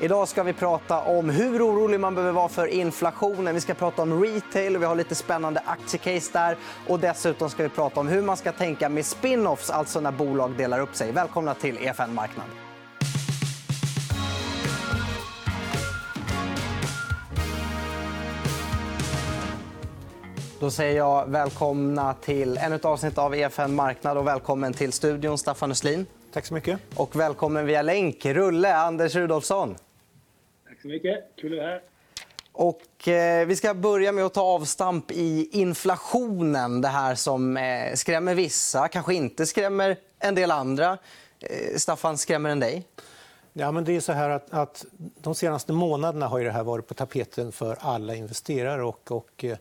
Idag ska vi prata om hur orolig man behöver vara för inflationen. Vi ska prata om retail och vi har lite spännande aktiecase där. Och dessutom ska vi prata om hur man ska tänka med spin-offs, alltså när bolag delar upp sig. Välkomna till EFN Marknad. Då säger jag välkomna till ännu ett avsnitt av EFN Marknad och välkommen till studion, Staffan Östlin. Tack så mycket. Och välkommen via länk, Rulle, Anders Rudolfsson. Tack så mycket. Kul att vara här. Och, eh, vi ska börja med att ta avstamp i inflationen. Det här som eh, skrämmer vissa, kanske inte skrämmer en del andra. Eh, Staffan, skrämmer den dig? Ja, men det är så här att, att de senaste månaderna har det här varit på tapeten för alla investerare. Och, och eh,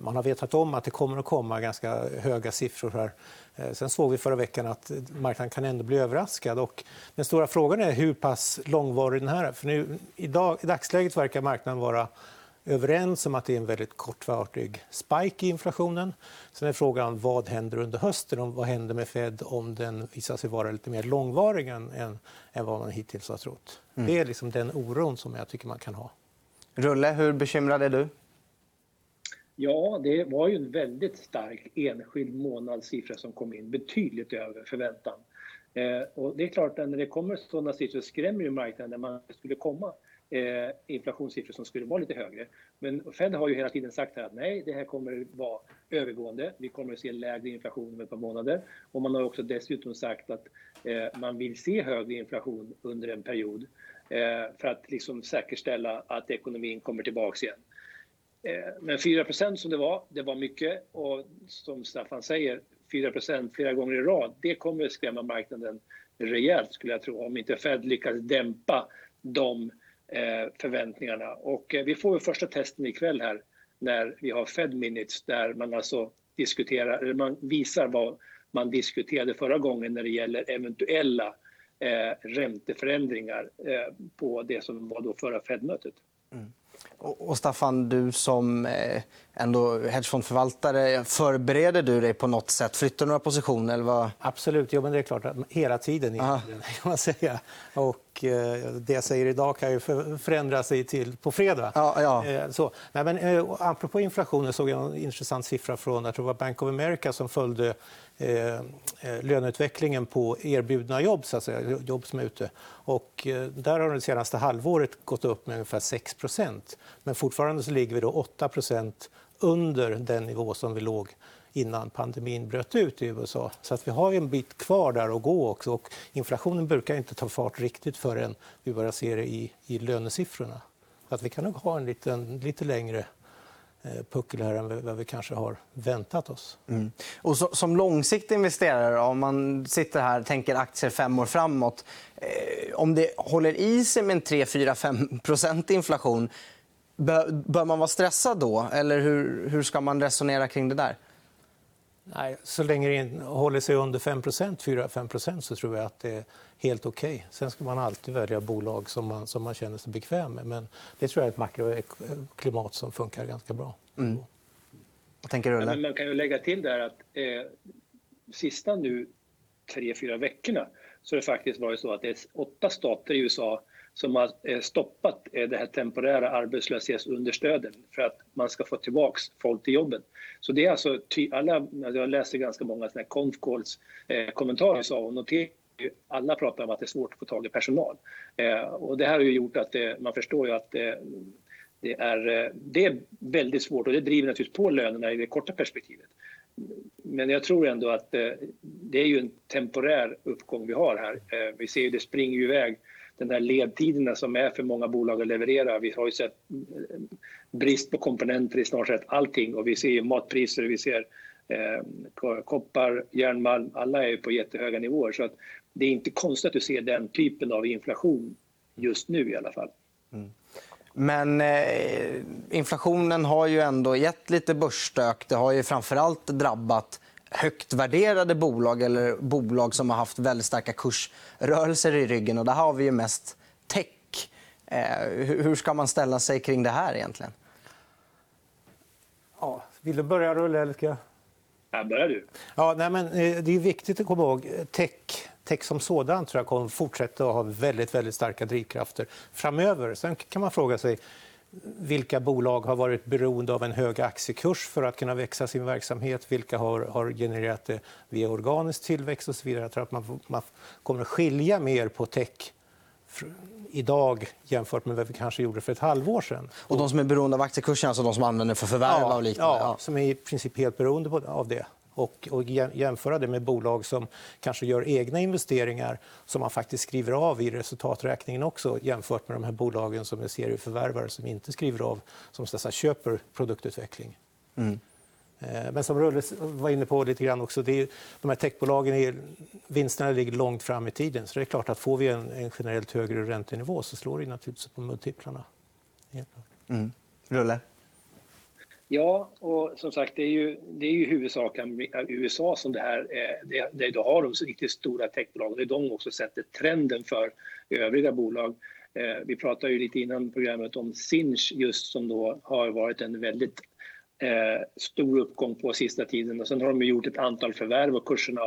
man har vetat om att det kommer att komma ganska höga siffror. här. Eh, sen såg vi förra veckan att marknaden kan ändå bli överraskad. Och den stora frågan är hur pass långvarig den här är. För nu, i, dag, I dagsläget verkar marknaden vara överens om att det är en väldigt kortvarig spike i inflationen. Sen är frågan vad händer under hösten och vad händer med Fed om den visar sig vara lite mer långvarig än, än, än vad man hittills har trott. Mm. Det är liksom den oron som jag tycker man kan ha. Rulle, hur bekymrad är du? Ja, det var ju en väldigt stark enskild månadssiffra som kom in, betydligt över förväntan. Eh, och det är klart att när det kommer sådana siffror skrämmer ju marknaden när man skulle komma eh, inflationssiffror som skulle vara lite högre. Men Fed har ju hela tiden sagt här att nej, det här kommer vara övergående. Vi kommer att se lägre inflation om ett par månader. Och man har också dessutom sagt att eh, man vill se högre inflation under en period eh, för att liksom säkerställa att ekonomin kommer tillbaka igen. Eh, men 4% som det var, det var mycket. Och som Staffan säger, 4% flera gånger i rad, det kommer att skrämma marknaden rejält skulle jag tro, om inte Fed lyckas dämpa de eh, förväntningarna. Och eh, vi får ju första testen ikväll här när vi har Fed Minutes där man alltså diskuterar, eller man visar vad man diskuterade förra gången när det gäller eventuella eh, ränteförändringar eh, på det som var då förra Fed-mötet. Mm. Och Staffan, du som eh, ändå hedgefondförvaltare, förbereder du dig på något sätt? Flyttar du några positioner? Eller vad? Absolut. Jo, men det är klart. Hela tiden. Kan man säga. Och, eh, det jag säger idag kan ju förändras till på fredag. Ja, ja. Eh, så. Nej, men, apropå inflationen såg jag en intressant siffra från jag tror det var Bank of America som följde Eh, eh, löneutvecklingen på erbjudna jobb, så att säga, jobb som är ute. Och, eh, där har det senaste halvåret gått upp med ungefär 6% Men fortfarande så ligger vi då 8% under den nivå som vi låg innan pandemin bröt ut i USA. Så att vi har en bit kvar där att gå. också. Och inflationen brukar inte ta fart riktigt förrän vi börjar se det i, i lönesiffrorna. Så att vi kan nog ha en liten, lite längre puckel här än vad vi kanske har väntat oss. Mm. Och så, som långsiktig investerare, om man sitter här och tänker aktier fem år framåt. Eh, om det håller i sig med en 3, 4, 5% inflation bör, bör, man vara stressad då? Eller hur, hur ska man resonera kring det där? Nej, så länge det håller sig under 5% 4-5% så tror jag att det helt okej. Okay. Sen ska man alltid välja bolag som man, som man känner sig bekväm med. Men det tror jag är ett makroklimat som funkar ganska bra. Mm. Vad tänker du, ja, man kan ju lägga till där att eh, sista nu tre, fyra veckorna så har det faktiskt varit så att det är åtta stater i USA som har eh, stoppat eh, det här temporära arbetslöshetsunderstöden för att man ska få tillbaka folk till jobben. Så det är alltså, alla, alltså jag läser ganska många såna conf calls, eh, kommentarer så, och noterar alla pratar om att det är svårt att få tag i personal. Eh, och det här har ju gjort att eh, man förstår ju att eh, det, är, eh, det är väldigt svårt och det driver naturligtvis på lönerna i det korta perspektivet. Men jag tror ändå att det är ju en temporär uppgång vi har här. Vi ser ju det springer ju iväg den här ledtiderna som är för många bolag att leverera. Vi har ju sett brist på komponenter i snart sett allting och vi ser matpriser, vi ser koppar, järnmalm, alla är på jättehöga nivåer. Så att det är inte konstigt att du ser den typen av inflation just nu i alla fall. Mm. Men eh, inflationen har ju ändå gett lite börsstök. Det har ju framförallt drabbat högt värderade bolag eller bolag som har haft väldigt starka kursrörelser i ryggen. Och där har vi ju mest tech. Eh, hur ska man ställa sig kring det här egentligen? Ja, vill du börja, Rulle? Eller ska... Ja, börjar du. Ja, nej, men, eh, det är viktigt att komma ihåg. Tech tech som sådan tror jag kommer fortsätta att ha väldigt, väldigt starka drivkrafter framöver. Sen kan man fråga sig vilka bolag har varit beroende av en hög aktiekurs för att kunna växa sin verksamhet? Vilka har, har genererat det via organisk tillväxt och så vidare? Jag tror att man, man kommer att skilja mer på tech idag jämfört med vad vi kanske gjorde för ett halvår sedan. Och de som är beroende av aktiekursen, alltså de som använder för förvärv ja, av liknande? Ja, som är i princip helt beroende av det. Och, och jämföra det med bolag som kanske gör egna investeringar som man faktiskt skriver av i resultaträkningen också jämfört med de här bolagen som är serieförvärvare som inte skriver av, som så köper produktutveckling. Mm. Eh, men som Rulle var inne på lite grann också, det är, de här techbolagen är, vinsterna ligger långt fram i tiden. Så det är klart att får vi en, en generellt högre räntenivå så slår det naturligtvis på multiplarna. Mm. Rulle? Ja, och som sagt det är ju, det är ju huvudsaken USA som det här, eh, det, det, då har de riktigt stora techbolagen. Det är de också sätter trenden för övriga bolag. Eh, vi pratade ju lite innan programmet om Sinch just som då har varit en väldigt eh, stor uppgång på sista tiden. Och sen har de gjort ett antal förvärv och kurserna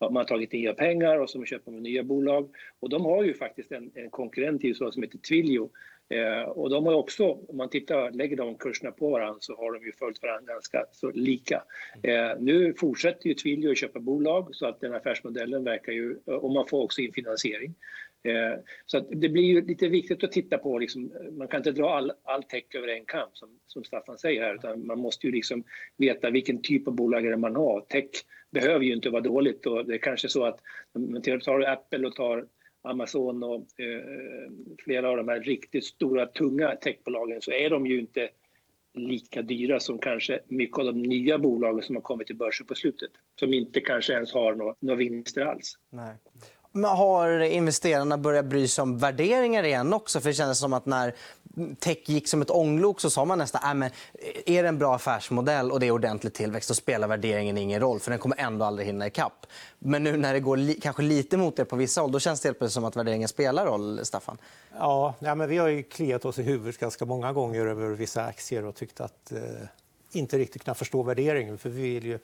man har tagit nya pengar och så köper man nya bolag. Och de har ju faktiskt en, en konkurrent till som heter Twilio. Eh, och de har också, om man tittar, lägger de kurserna på varandra så har de ju följt varandra ganska så lika. Eh, nu fortsätter ju Twilio att köpa bolag så att den affärsmodellen verkar ju, och man får också in finansiering. Eh, så att det blir ju lite viktigt att titta på, liksom, man kan inte dra all, all tech över en kam som, som Staffan säger här, utan man måste ju liksom veta vilken typ av bolag det man har. Tech behöver ju inte vara dåligt och det är kanske så att om man tar Apple och tar Amazon och eh, flera av de här riktigt stora tunga techbolagen så är de ju inte lika dyra som kanske mycket av de nya bolagen som har kommit till börsen på slutet. Som inte kanske ens har några, några vinster alls. Nej har investerarna börjat bry sig om värderingar igen också? För det kändes som att när tech gick som ett ånglok så sa man nästan äh, att eh, är det en bra affärsmodell och det är ordentlig tillväxt så spelar värderingen ingen roll för den kommer ändå aldrig hinna ikapp. Men nu när det går li kanske lite mot det på vissa håll då känns det helt som att värderingen spelar roll, Staffan. Ja, ja men vi har ju kliat oss i huvudet ganska många gånger över vissa aktier och tyckt att eh, inte riktigt kunna förstå värderingen. För vi vill ju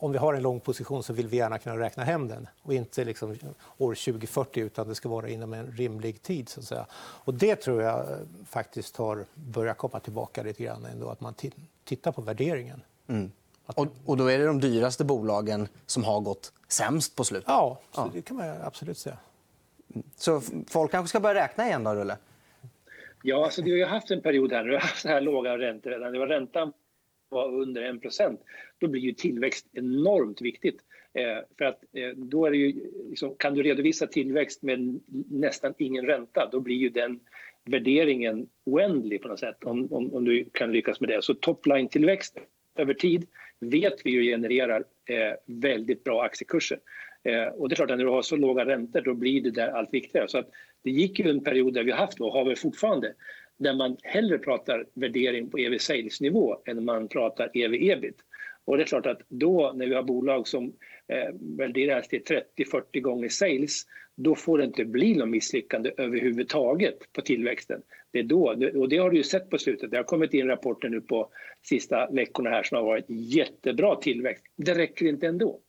om vi har en lång position så vill vi gärna kunna räkna hem den. Och inte liksom år 2040, utan det ska vara inom en rimlig tid. Så att säga. Och det tror jag faktiskt har börjat komma tillbaka lite grann. Ändå, att man tittar på värderingen. Mm. Och, och, då är det de dyraste bolagen som har gått sämst på slutet? Ja, ja. det kan man absolut säga. Så folk kanske ska börja räkna igen då, Rulle? Ja, alltså, vi har haft en period här nu, haft så här låga räntor redan. Det var räntan var under 1 då blir ju tillväxt enormt viktigt. Eh, för att eh, då är det ju, liksom, kan du redovisa tillväxt med nästan ingen ränta, då blir ju den värderingen oändlig på något sätt om, om, om du kan lyckas med det. Så topline-tillväxt över tid vet vi ju genererar eh, väldigt bra aktiekurser. Eh, och det är klart att när du har så låga räntor då blir det där allt viktigare. Så att det gick ju en period där vi haft och har vi fortfarande där man hellre pratar värdering på ev sales-nivå än man pratar ev-ebit. Och det är klart att då när vi har bolag som eh, värderas till 30-40 gånger sales, då får det inte bli något misslyckande överhuvudtaget på tillväxten. Det är då, och det har du ju sett på slutet. Det har kommit in rapporter nu på sista veckorna här som har varit jättebra tillväxt. Det räcker inte ändå.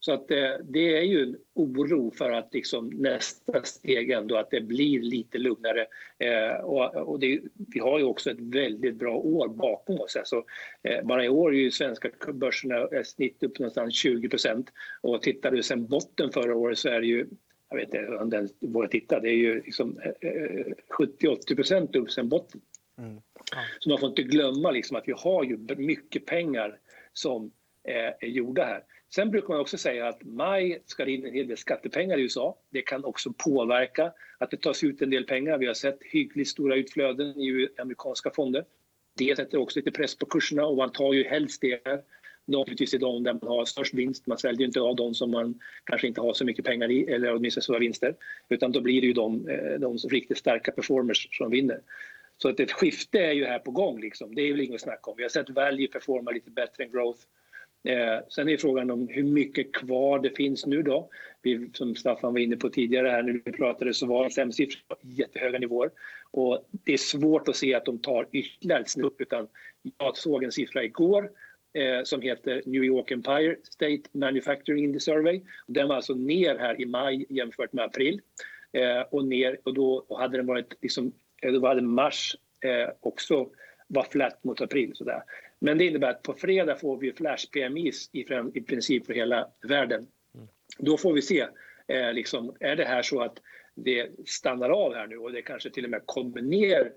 Så att det, eh, det är ju en oro för att liksom nästa steg ändå att det blir lite lugnare. Eh, och, och det, vi har ju också ett väldigt bra år bakom oss. Alltså, eh, bara i år är ju svenska börserna snitt upp någonstans 20% och tittar du sen botten förra året så är det ju jag vet inte om den vågar titta, det är ju liksom, eh, 70-80 upp sen botten. Mm. Ja. Så man får inte glömma liksom att vi har ju mycket pengar som eh, är gjorda här. Sen brukar man också säga att maj ska det in en hel del skattepengar i USA. Det kan också påverka att det tas ut en del pengar. Vi har sett hyggligt stora utflöden i amerikanska fonder. Det sätter också lite press på kurserna och man tar ju helst det naturligtvis i de där man har störst vinst. Man säljer inte av de som man kanske inte har så mycket pengar i eller åtminstone stora vinster. Utan då blir det ju de, eh, de riktigt starka performers som vinner. Så att ett skifte är ju här på gång. Liksom. Det är väl inget att snacka om. Vi har sett value performa lite bättre än growth. Eh, sen är frågan om hur mycket kvar det finns nu då. Vi, som Staffan var inne på tidigare här när vi pratade så var SEM-siffrorna jättehöga nivåer. Och det är svårt att se att de tar ytterligare ett snupp utan jag såg en siffra igår eh, som heter New York Empire State Manufacturing Index Survey. Den var alltså ner här i maj jämfört med april. Eh, och, ner, och då och hade den varit liksom, eh, då hade mars eh, också var flat mot april. Sådär. Men det innebär att på fredag får vi flash PMIs i, i princip för hela världen. Mm. Då får vi se, eh, liksom, är det här så att det stannar av här nu och det kanske till och med kommer ner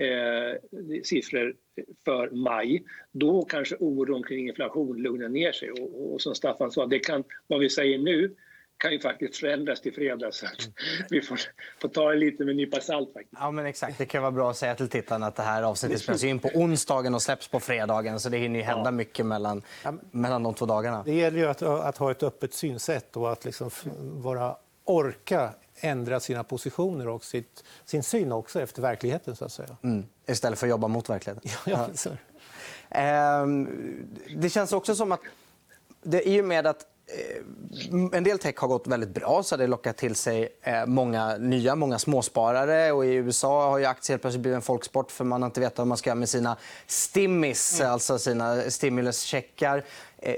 eh, siffror för maj, då kanske oron kring inflation lugnar ner sig. Och, och som Staffan sa, det kan, vad vi säger nu kan ju faktiskt förändras till fredag. Så vi får, får ta det lite med en nypa salt. Faktiskt. Ja, men exakt. Det kan vara bra att säga till tittarna att det här avsnittet spelas in på onsdagen och släpps på fredagen. Så det hinner ju hända ja. mycket mellan, mellan de två dagarna. Det gäller ju att, att ha ett öppet synsätt och att liksom vara, orka ändra sina positioner och sitt, sin syn också efter verkligheten. Så att säga. Mm. Istället för att jobba mot verkligheten. Ja, ja. Ehm, det känns också som att det, i och med att en del tech har gått väldigt bra så har det lockat till sig eh, många nya, många småsparare. Och I USA har ju aktier helt plötsligt blivit en folksport för man har inte vetat vad man ska göra med sina stimmis, mm. alltså sina stimuluscheckar. Eh,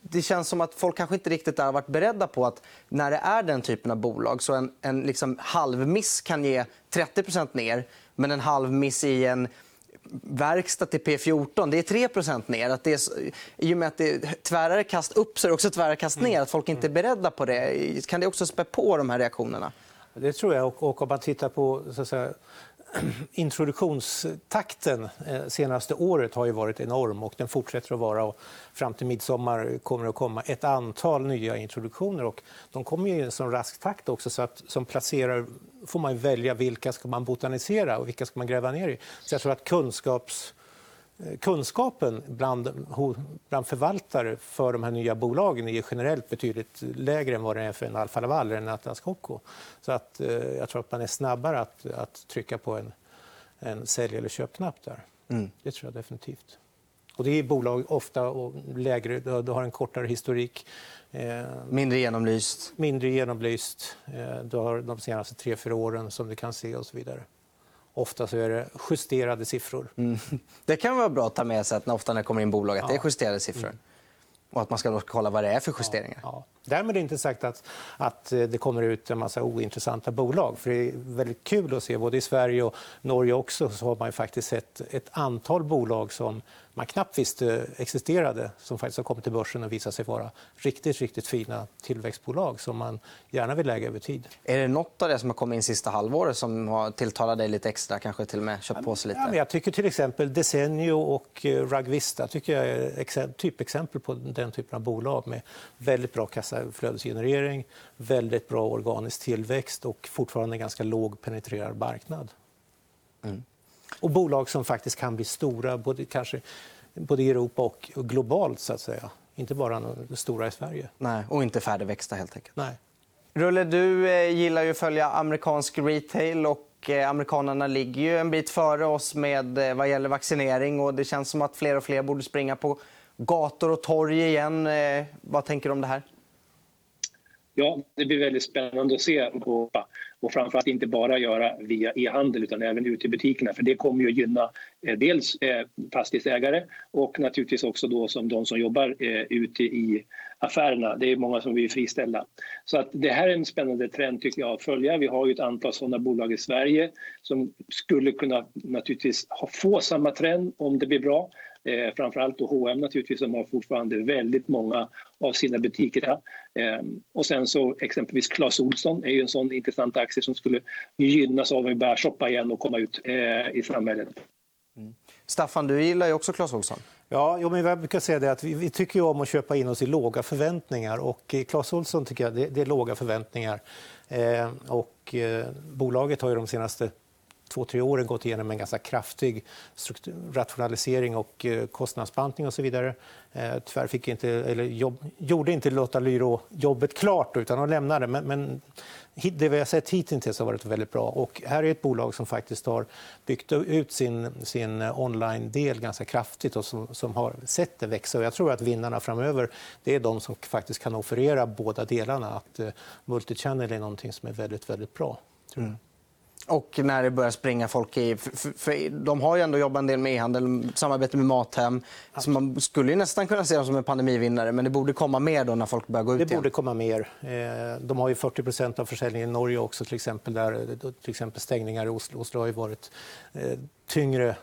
det känns som att folk kanske inte riktigt har varit beredda på att när det är den typen av bolag så en, en liksom halvmiss kan ge 30% ner men en halvmiss i en verkstad till P14 det är 3% ner. Att det är, I och med att det är tvärare kast upp så är det också tvärare kast ner. Att folk inte är beredda på det. Kan det också spä på de här reaktionerna? Det tror jag. Och om man tittar på så att säga, introduktionstakten det senaste året har ju varit enorm och den fortsätter att vara. Och fram till midsommar kommer det att komma ett antal nya introduktioner. Och de kommer i en sån rask takt också så att som placerare får man välja vilka ska man botanisera och vilka ska man gräva ner i. Så jag tror att kunskaps kunskapen bland, bland förvaltare för de här nya bolagen är generellt betydligt lägre än vad det är för en Alfa Laval eller en Atlas Copco. Så att, eh, jag tror att man är snabbare att, att trycka på en, en sälj eller köpknapp där. Mm. Det tror jag definitivt. Och det är bolag ofta och lägre, du har en kortare historik. Eh, mindre genomlyst. Mindre genomlyst. Eh, du har de senaste tre, fyra åren som du kan se och så vidare. Ofta så är det justerade siffror. Mm. Det kan vara bra att ta med sig att när ofta när det kommer in bolag att det är justerade siffror. Mm. Och att man ska kolla vad det är för justeringar. Ja, ja. Därmed är inte sagt att, att eh, det kommer ut en massa ointressanta bolag. För Det är väldigt kul att se, både i Sverige och Norge också, så har man faktiskt sett ett antal bolag som man knappt visste existerade som faktiskt har kommit till börsen och visat sig vara riktigt, riktigt fina tillväxtbolag som man gärna vill äga över tid. Är det nåt av det som har kommit in sista halvåret som har tilltalat dig lite extra? Kanske till och med köpt på sig lite? Ja, men jag tycker till exempel Desenio och eh, Rugvista tycker jag är typexempel på den typen av bolag med väldigt bra kassaflödesgenerering, väldigt bra organisk tillväxt och fortfarande en ganska låg penetrerad marknad. Mm. Och bolag som faktiskt kan bli stora både, kanske, både i Europa och globalt. så att säga. Inte bara stora i Sverige. Nej, och inte färdigväxta, helt enkelt. Nej. Rulle, du eh, gillar ju att följa amerikansk retail. och eh, Amerikanerna ligger ju en bit före oss med eh, vad gäller vaccinering. och Det känns som att fler och fler borde springa på gator och torg igen. Vad tänker du om det här? Ja, det blir väldigt spännande att se. på och framförallt inte bara göra via e-handel utan även ute i butikerna för det kommer ju att gynna eh, dels eh, fastighetsägare och naturligtvis också då som de som jobbar eh, ute i affärerna. Det är många som vill friställa. Så att det här är en spännande trend tycker jag att följa. Vi har ju ett antal sådana bolag i Sverige som skulle kunna naturligtvis ha, få samma trend om det blir bra. Eh, framförallt då H&M naturligtvis som har fortfarande väldigt många av sina butiker här. Eh, och sen så exempelvis Clas Ohlson är ju en sån intressant aktie som skulle gynnas av att vi börjar shoppa igen och komma ut eh, i samhället. Mm. Staffan, du gillar ju också Clas Ohlson. Ja, jo, men jag brukar säga det att vi, vi, tycker om att köpa in oss i låga förväntningar. Och i Clas Ohlson tycker jag det, det är låga förväntningar. Eh, och, eh, bolaget har ju de senaste två, tre åren gått igenom en ganska kraftig rationalisering och eh, kostnadsbantning och så vidare. Eh, tyvärr fick inte, eller jobb, gjorde inte Lotta Lyro jobbet klart utan hon lämnade. Men, men det vi har sett hittills har varit väldigt bra. Och här är ett bolag som faktiskt har byggt ut sin, sin online-del ganska kraftigt och som, som har sett det växa. Och jag tror att vinnarna framöver det är de som faktiskt kan offerera båda delarna. Att uh, multichannel är någonting som är väldigt, väldigt bra. Mm. Och när det börjar springa folk i... För, för de har ju ändå jobbat en del med e-handel, samarbete med Mathem. Så man skulle ju nästan kunna se dem som en pandemivinnare, men det borde komma mer då när folk börjar gå ut Det igen. borde komma mer. Eh, de har ju 40% av försäljningen i Norge också, till exempel. Där, till exempel stängningar i Oslo. Oslo har ju varit eh, tyngre,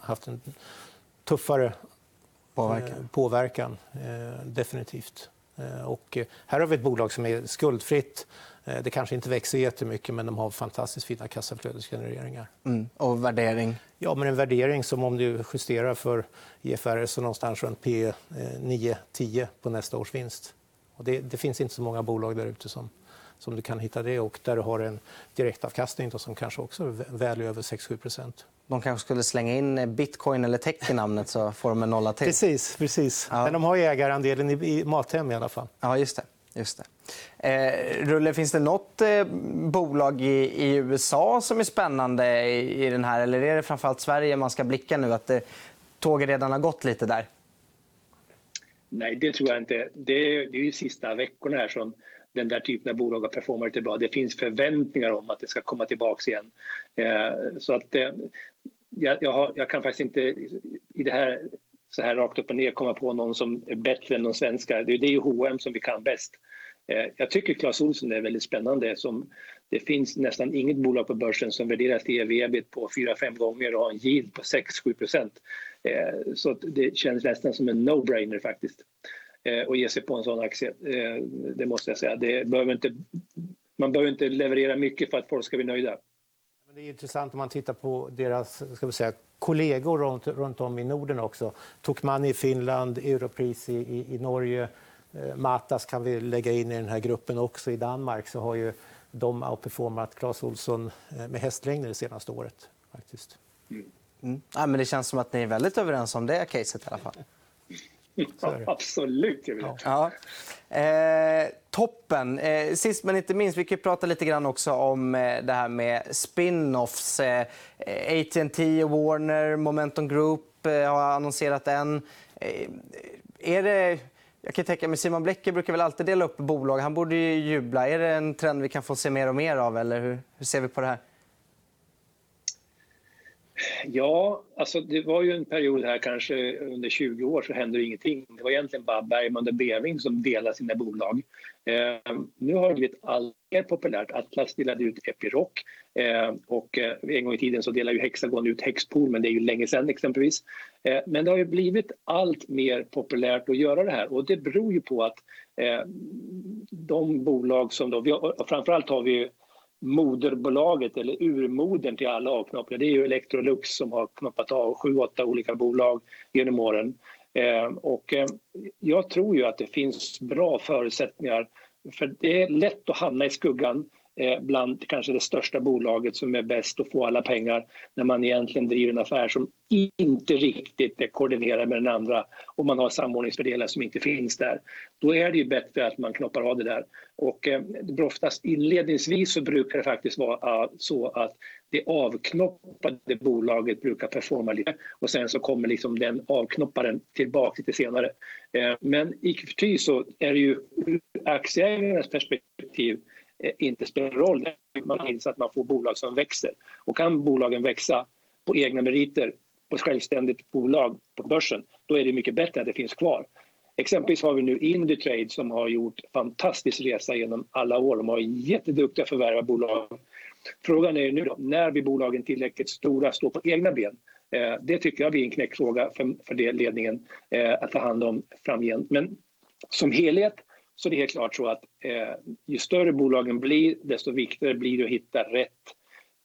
haft en tuffare Påverkan. påverkan definitivt. Och här har vi ett bolag som är skuldfritt Eh, det kanske inte växer jättemycket, men de har fantastiskt fina kassaflödesgenereringar. Mm. Och värdering? Ja, men en värdering som om du justerar för IFRS så någonstans runt P 9-10 eh, på nästa års vinst. Och det, det, finns inte så många bolag där ute som, som du kan hitta det och där du har en direktavkastning då, som kanske också är väl över 6-7 De kanske skulle slänga in bitcoin eller tech i namnet så får de en nolla till. Precis. precis. Ja. Men de har ägarandelen i, i Mathem i alla fall. Ja, just det. Just det. Eh, Rulle, finns det nåt eh, bolag i, i, USA som är spännande i, i, den här? Eller är det framförallt Sverige man ska blicka nu? Att eh, tåget redan har gått lite där? Nej, det tror jag inte. Det är, det är ju sista veckorna här som den där typen av bolag har performat lite bra. Det finns förväntningar om att det ska komma tillbaka igen. Eh, så att, eh, jag, jag, har, jag, kan faktiskt inte i det här så här rakt upp och ner komma på någon som är bättre än de svenska. Det är ju H&M som vi kan bäst. Eh, jag tycker Clas Ohlson är väldigt spännande. Som det finns nästan inget bolag på börsen som värderas till ev ebit på 4-5 gånger och har en yield på 6-7 procent. Eh, så det känns nästan som en no-brainer faktiskt eh, ge sig på en sån aktie. Det måste jag säga. Det behöver inte, man behöver inte leverera mycket för att folk ska bli nöjda. Det är intressant om man tittar på deras ska vi säga, kollegor runt, runt om i Norden också. Tokmanni i Finland, Europris i, i, i Norge. Eh, Matas kan vi lägga in i den här gruppen också. I Danmark så har ju de outperformat Clas Ohlson eh, med hästlängder det senaste året. Faktiskt. Mm. Ja, men det känns som att ni är väldigt överens om det caset i alla fall. Ja, absolut. Ja. Eh, toppen. Eh, sist men inte minst, vi kan prata lite grann också om eh, det här med spin-offs. Eh, AT&T och Warner, Momentum Group eh, har annonserat en. Eh, är det... Jag kan tänka mig Simon Blecker brukar väl alltid dela upp bolag. Han borde ju jubla. Är det en trend vi kan få se mer och mer av? Eller hur, hur ser vi på det här? Ja, alltså det var ju en period här kanske under 20 år så hände det ingenting. Det var egentligen bara Bergman och Beving som delade sina bolag. Eh, nu har det blivit allt mer populärt. Atlas delade ut Epiroc eh, och eh, en gång i tiden så delade ju Hexagon ut Hexpool men det är ju länge sedan exempelvis. Eh, men det har ju blivit allt mer populärt att göra det här och det beror ju på att eh, de bolag som då, vi har, framförallt har vi moderbolaget eller urmodern till alla avknoppningar det är ju Electrolux som har knoppat av sju, åtta olika bolag genom åren. Eh, och eh, jag tror ju att det finns bra förutsättningar för det är lätt att hamna i skuggan Eh, bland kanske det största bolaget som är bäst att få alla pengar när man egentligen driver en affär som inte riktigt är koordinerad med den andra och man har samordningsfördelar som inte finns där. Då är det ju bättre att man knoppar av det där. Och eh, oftast inledningsvis så brukar det faktiskt vara ah, så att det avknoppade bolaget brukar performa lite och sen så kommer liksom den avknopparen tillbaka lite senare. Eh, men icke förty så är det ju ur aktieägarnas perspektiv Eh, inte spelar roll. Man inser att man får bolag som växer. Och kan bolagen växa på egna meriter på ett självständigt bolag på börsen, då är det mycket bättre att det finns kvar. Exempelvis har vi nu Indutrade som har gjort fantastisk resa genom alla år. De har jätteduktiga förvärvarbolag. Frågan är nu då, när blir bolagen tillräckligt stora att stå på egna ben? Eh, det tycker jag blir en knäckfråga för, för det ledningen eh, att ta hand om framgent. Men som helhet så det är helt klart så att eh, ju större bolagen blir, desto viktigare blir det att hitta rätt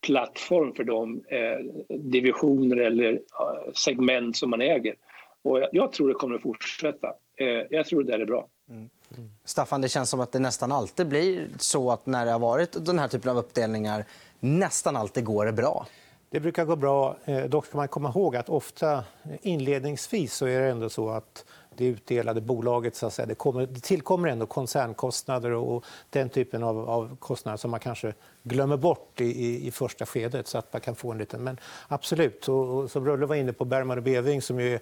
plattform för de eh, divisioner eller eh, segment som man äger. Och jag, jag, tror det kommer att fortsätta. Eh, jag tror det där är bra. Mm. Mm. Staffan, det känns som att det nästan alltid blir så att när det har varit den här typen av uppdelningar nästan alltid går det bra. Det brukar gå bra. Eh, dock ska man komma ihåg att ofta inledningsvis så är det ändå så att det utdelade bolaget så att säga, det, kommer, det tillkommer ändå koncernkostnader och den typen av, av kostnader som man kanske glömmer bort i, i, i, första skedet. så att man kan få en liten... Men absolut, och, och som Rulle var inne på, Bergman och Beving som ju är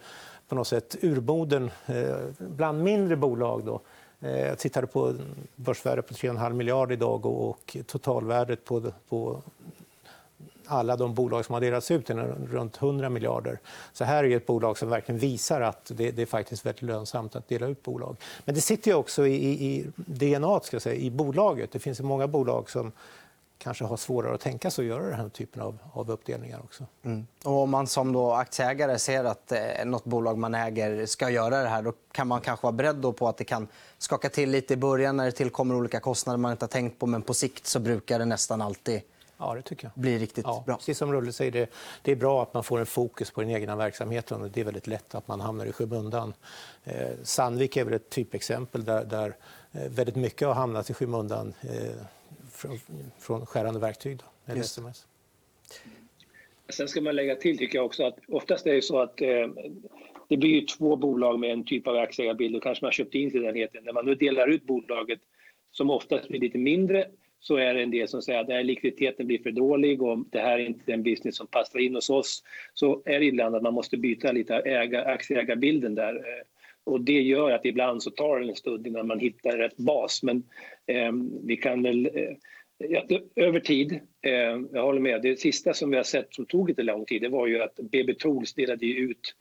på något sätt urboden eh, bland mindre bolag. Då, eh, Jag tittade på börsvärdet på 3,5 miljarder idag och totalvärdet på, på alla de bolag som har delats ut är runt 100 miljarder. Så här är ett bolag som verkligen visar att det, det är faktiskt väldigt lönsamt att dela ut bolag. Men det sitter också i, i, i DNA ska säga, i bolaget. Det finns många bolag som kanske har svårare att tänka sig att göra den här typen av, av uppdelningar. också. Mm. Och om man som då aktieägare ser att eh, nåt bolag man äger ska göra det här då kan man kanske vara beredd på att det kan skaka till lite i början när det tillkommer olika kostnader man inte har tänkt på. Men på sikt så brukar det nästan alltid Ja, det tycker jag. bli riktigt ja, bra. Precis som Rulle säger, det, det är bra att man får en fokus på den egna verksamheten. Det är väldigt lätt att man hamnar i skymundan. Eh, Sandvik är väl ett typexempel där, där eh, väldigt mycket har hamnat i skymundan eh, från, från skärande verktyg, då, eller sms. Sen ska man lägga till tycker jag också att oftast är det så att eh, det blir ju två bolag med en typ av aktieägarbild och kanske man köpt in sig i den enheten. När man nu delar ut bolaget som oftast blir lite mindre så är det en del som säger att här likviditeten blir för dålig och det här är inte en business som passar in hos oss. Så är det ibland att man måste byta lite äga, aktieägarbilden där. Eh, och det gör att ibland så tar det en stund innan man hittar rätt bas. Men eh, vi kan väl... Eh, ja, över tid, eh, jag håller med, det sista som vi har sett som tog lite lång tid det var ju att BB Tools delade ut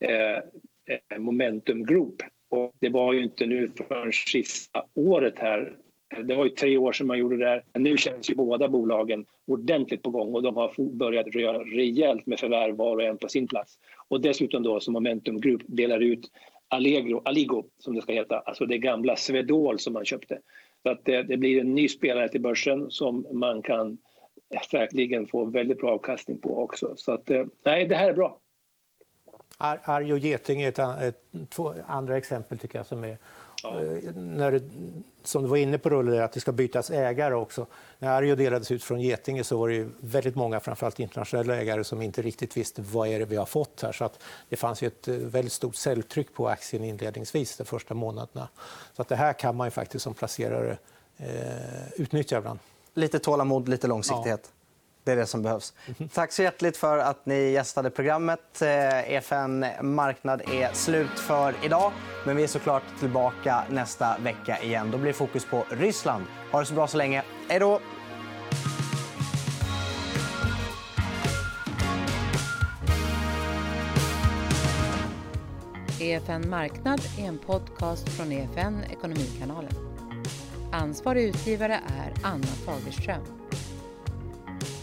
eh, eh, Momentum Group. Och det var ju inte nu förrän sista året här det var ju tre år sedan man gjorde det där. Nu känns ju båda bolagen ordentligt på gång och de har börjat göra rejält med förvärv var och en på sin plats. Och dessutom då som Momentum Group delar ut Allegro, Aligo som det ska heta, alltså det gamla Swedol som man köpte. Så att det, det blir en ny spelare till börsen som man kan säkerligen få väldigt bra avkastning på också. Så att, eh, nej, det här är bra. Arjo Getinge är ett, ett, två andra exempel tycker jag som är Ja. Eh, när det, som du var inne på, Rulle, att det ska bytas ägare också. När Arjo delades ut från Getinge så var det väldigt många, framförallt internationella ägare, som inte riktigt visste vad är det vi har fått här. Så att det fanns ju ett eh, väldigt stort säljtryck på aktien inledningsvis de första månaderna. Så att det här kan man ju faktiskt som placerare eh, utnyttja ibland. Lite tålamod, lite långsiktighet. Ja. Det är det som behövs. Tack så hjärtligt för att ni gästade programmet. Eh, e EFN Marknad är slut för idag. Men vi är såklart tillbaka nästa vecka igen. Då blir fokus på Ryssland. Ha det så bra så länge. Hej då! EFN Marknad är en podcast från EFN Ekonomikanalen. Ansvarig utgivare är Anna Fagerström.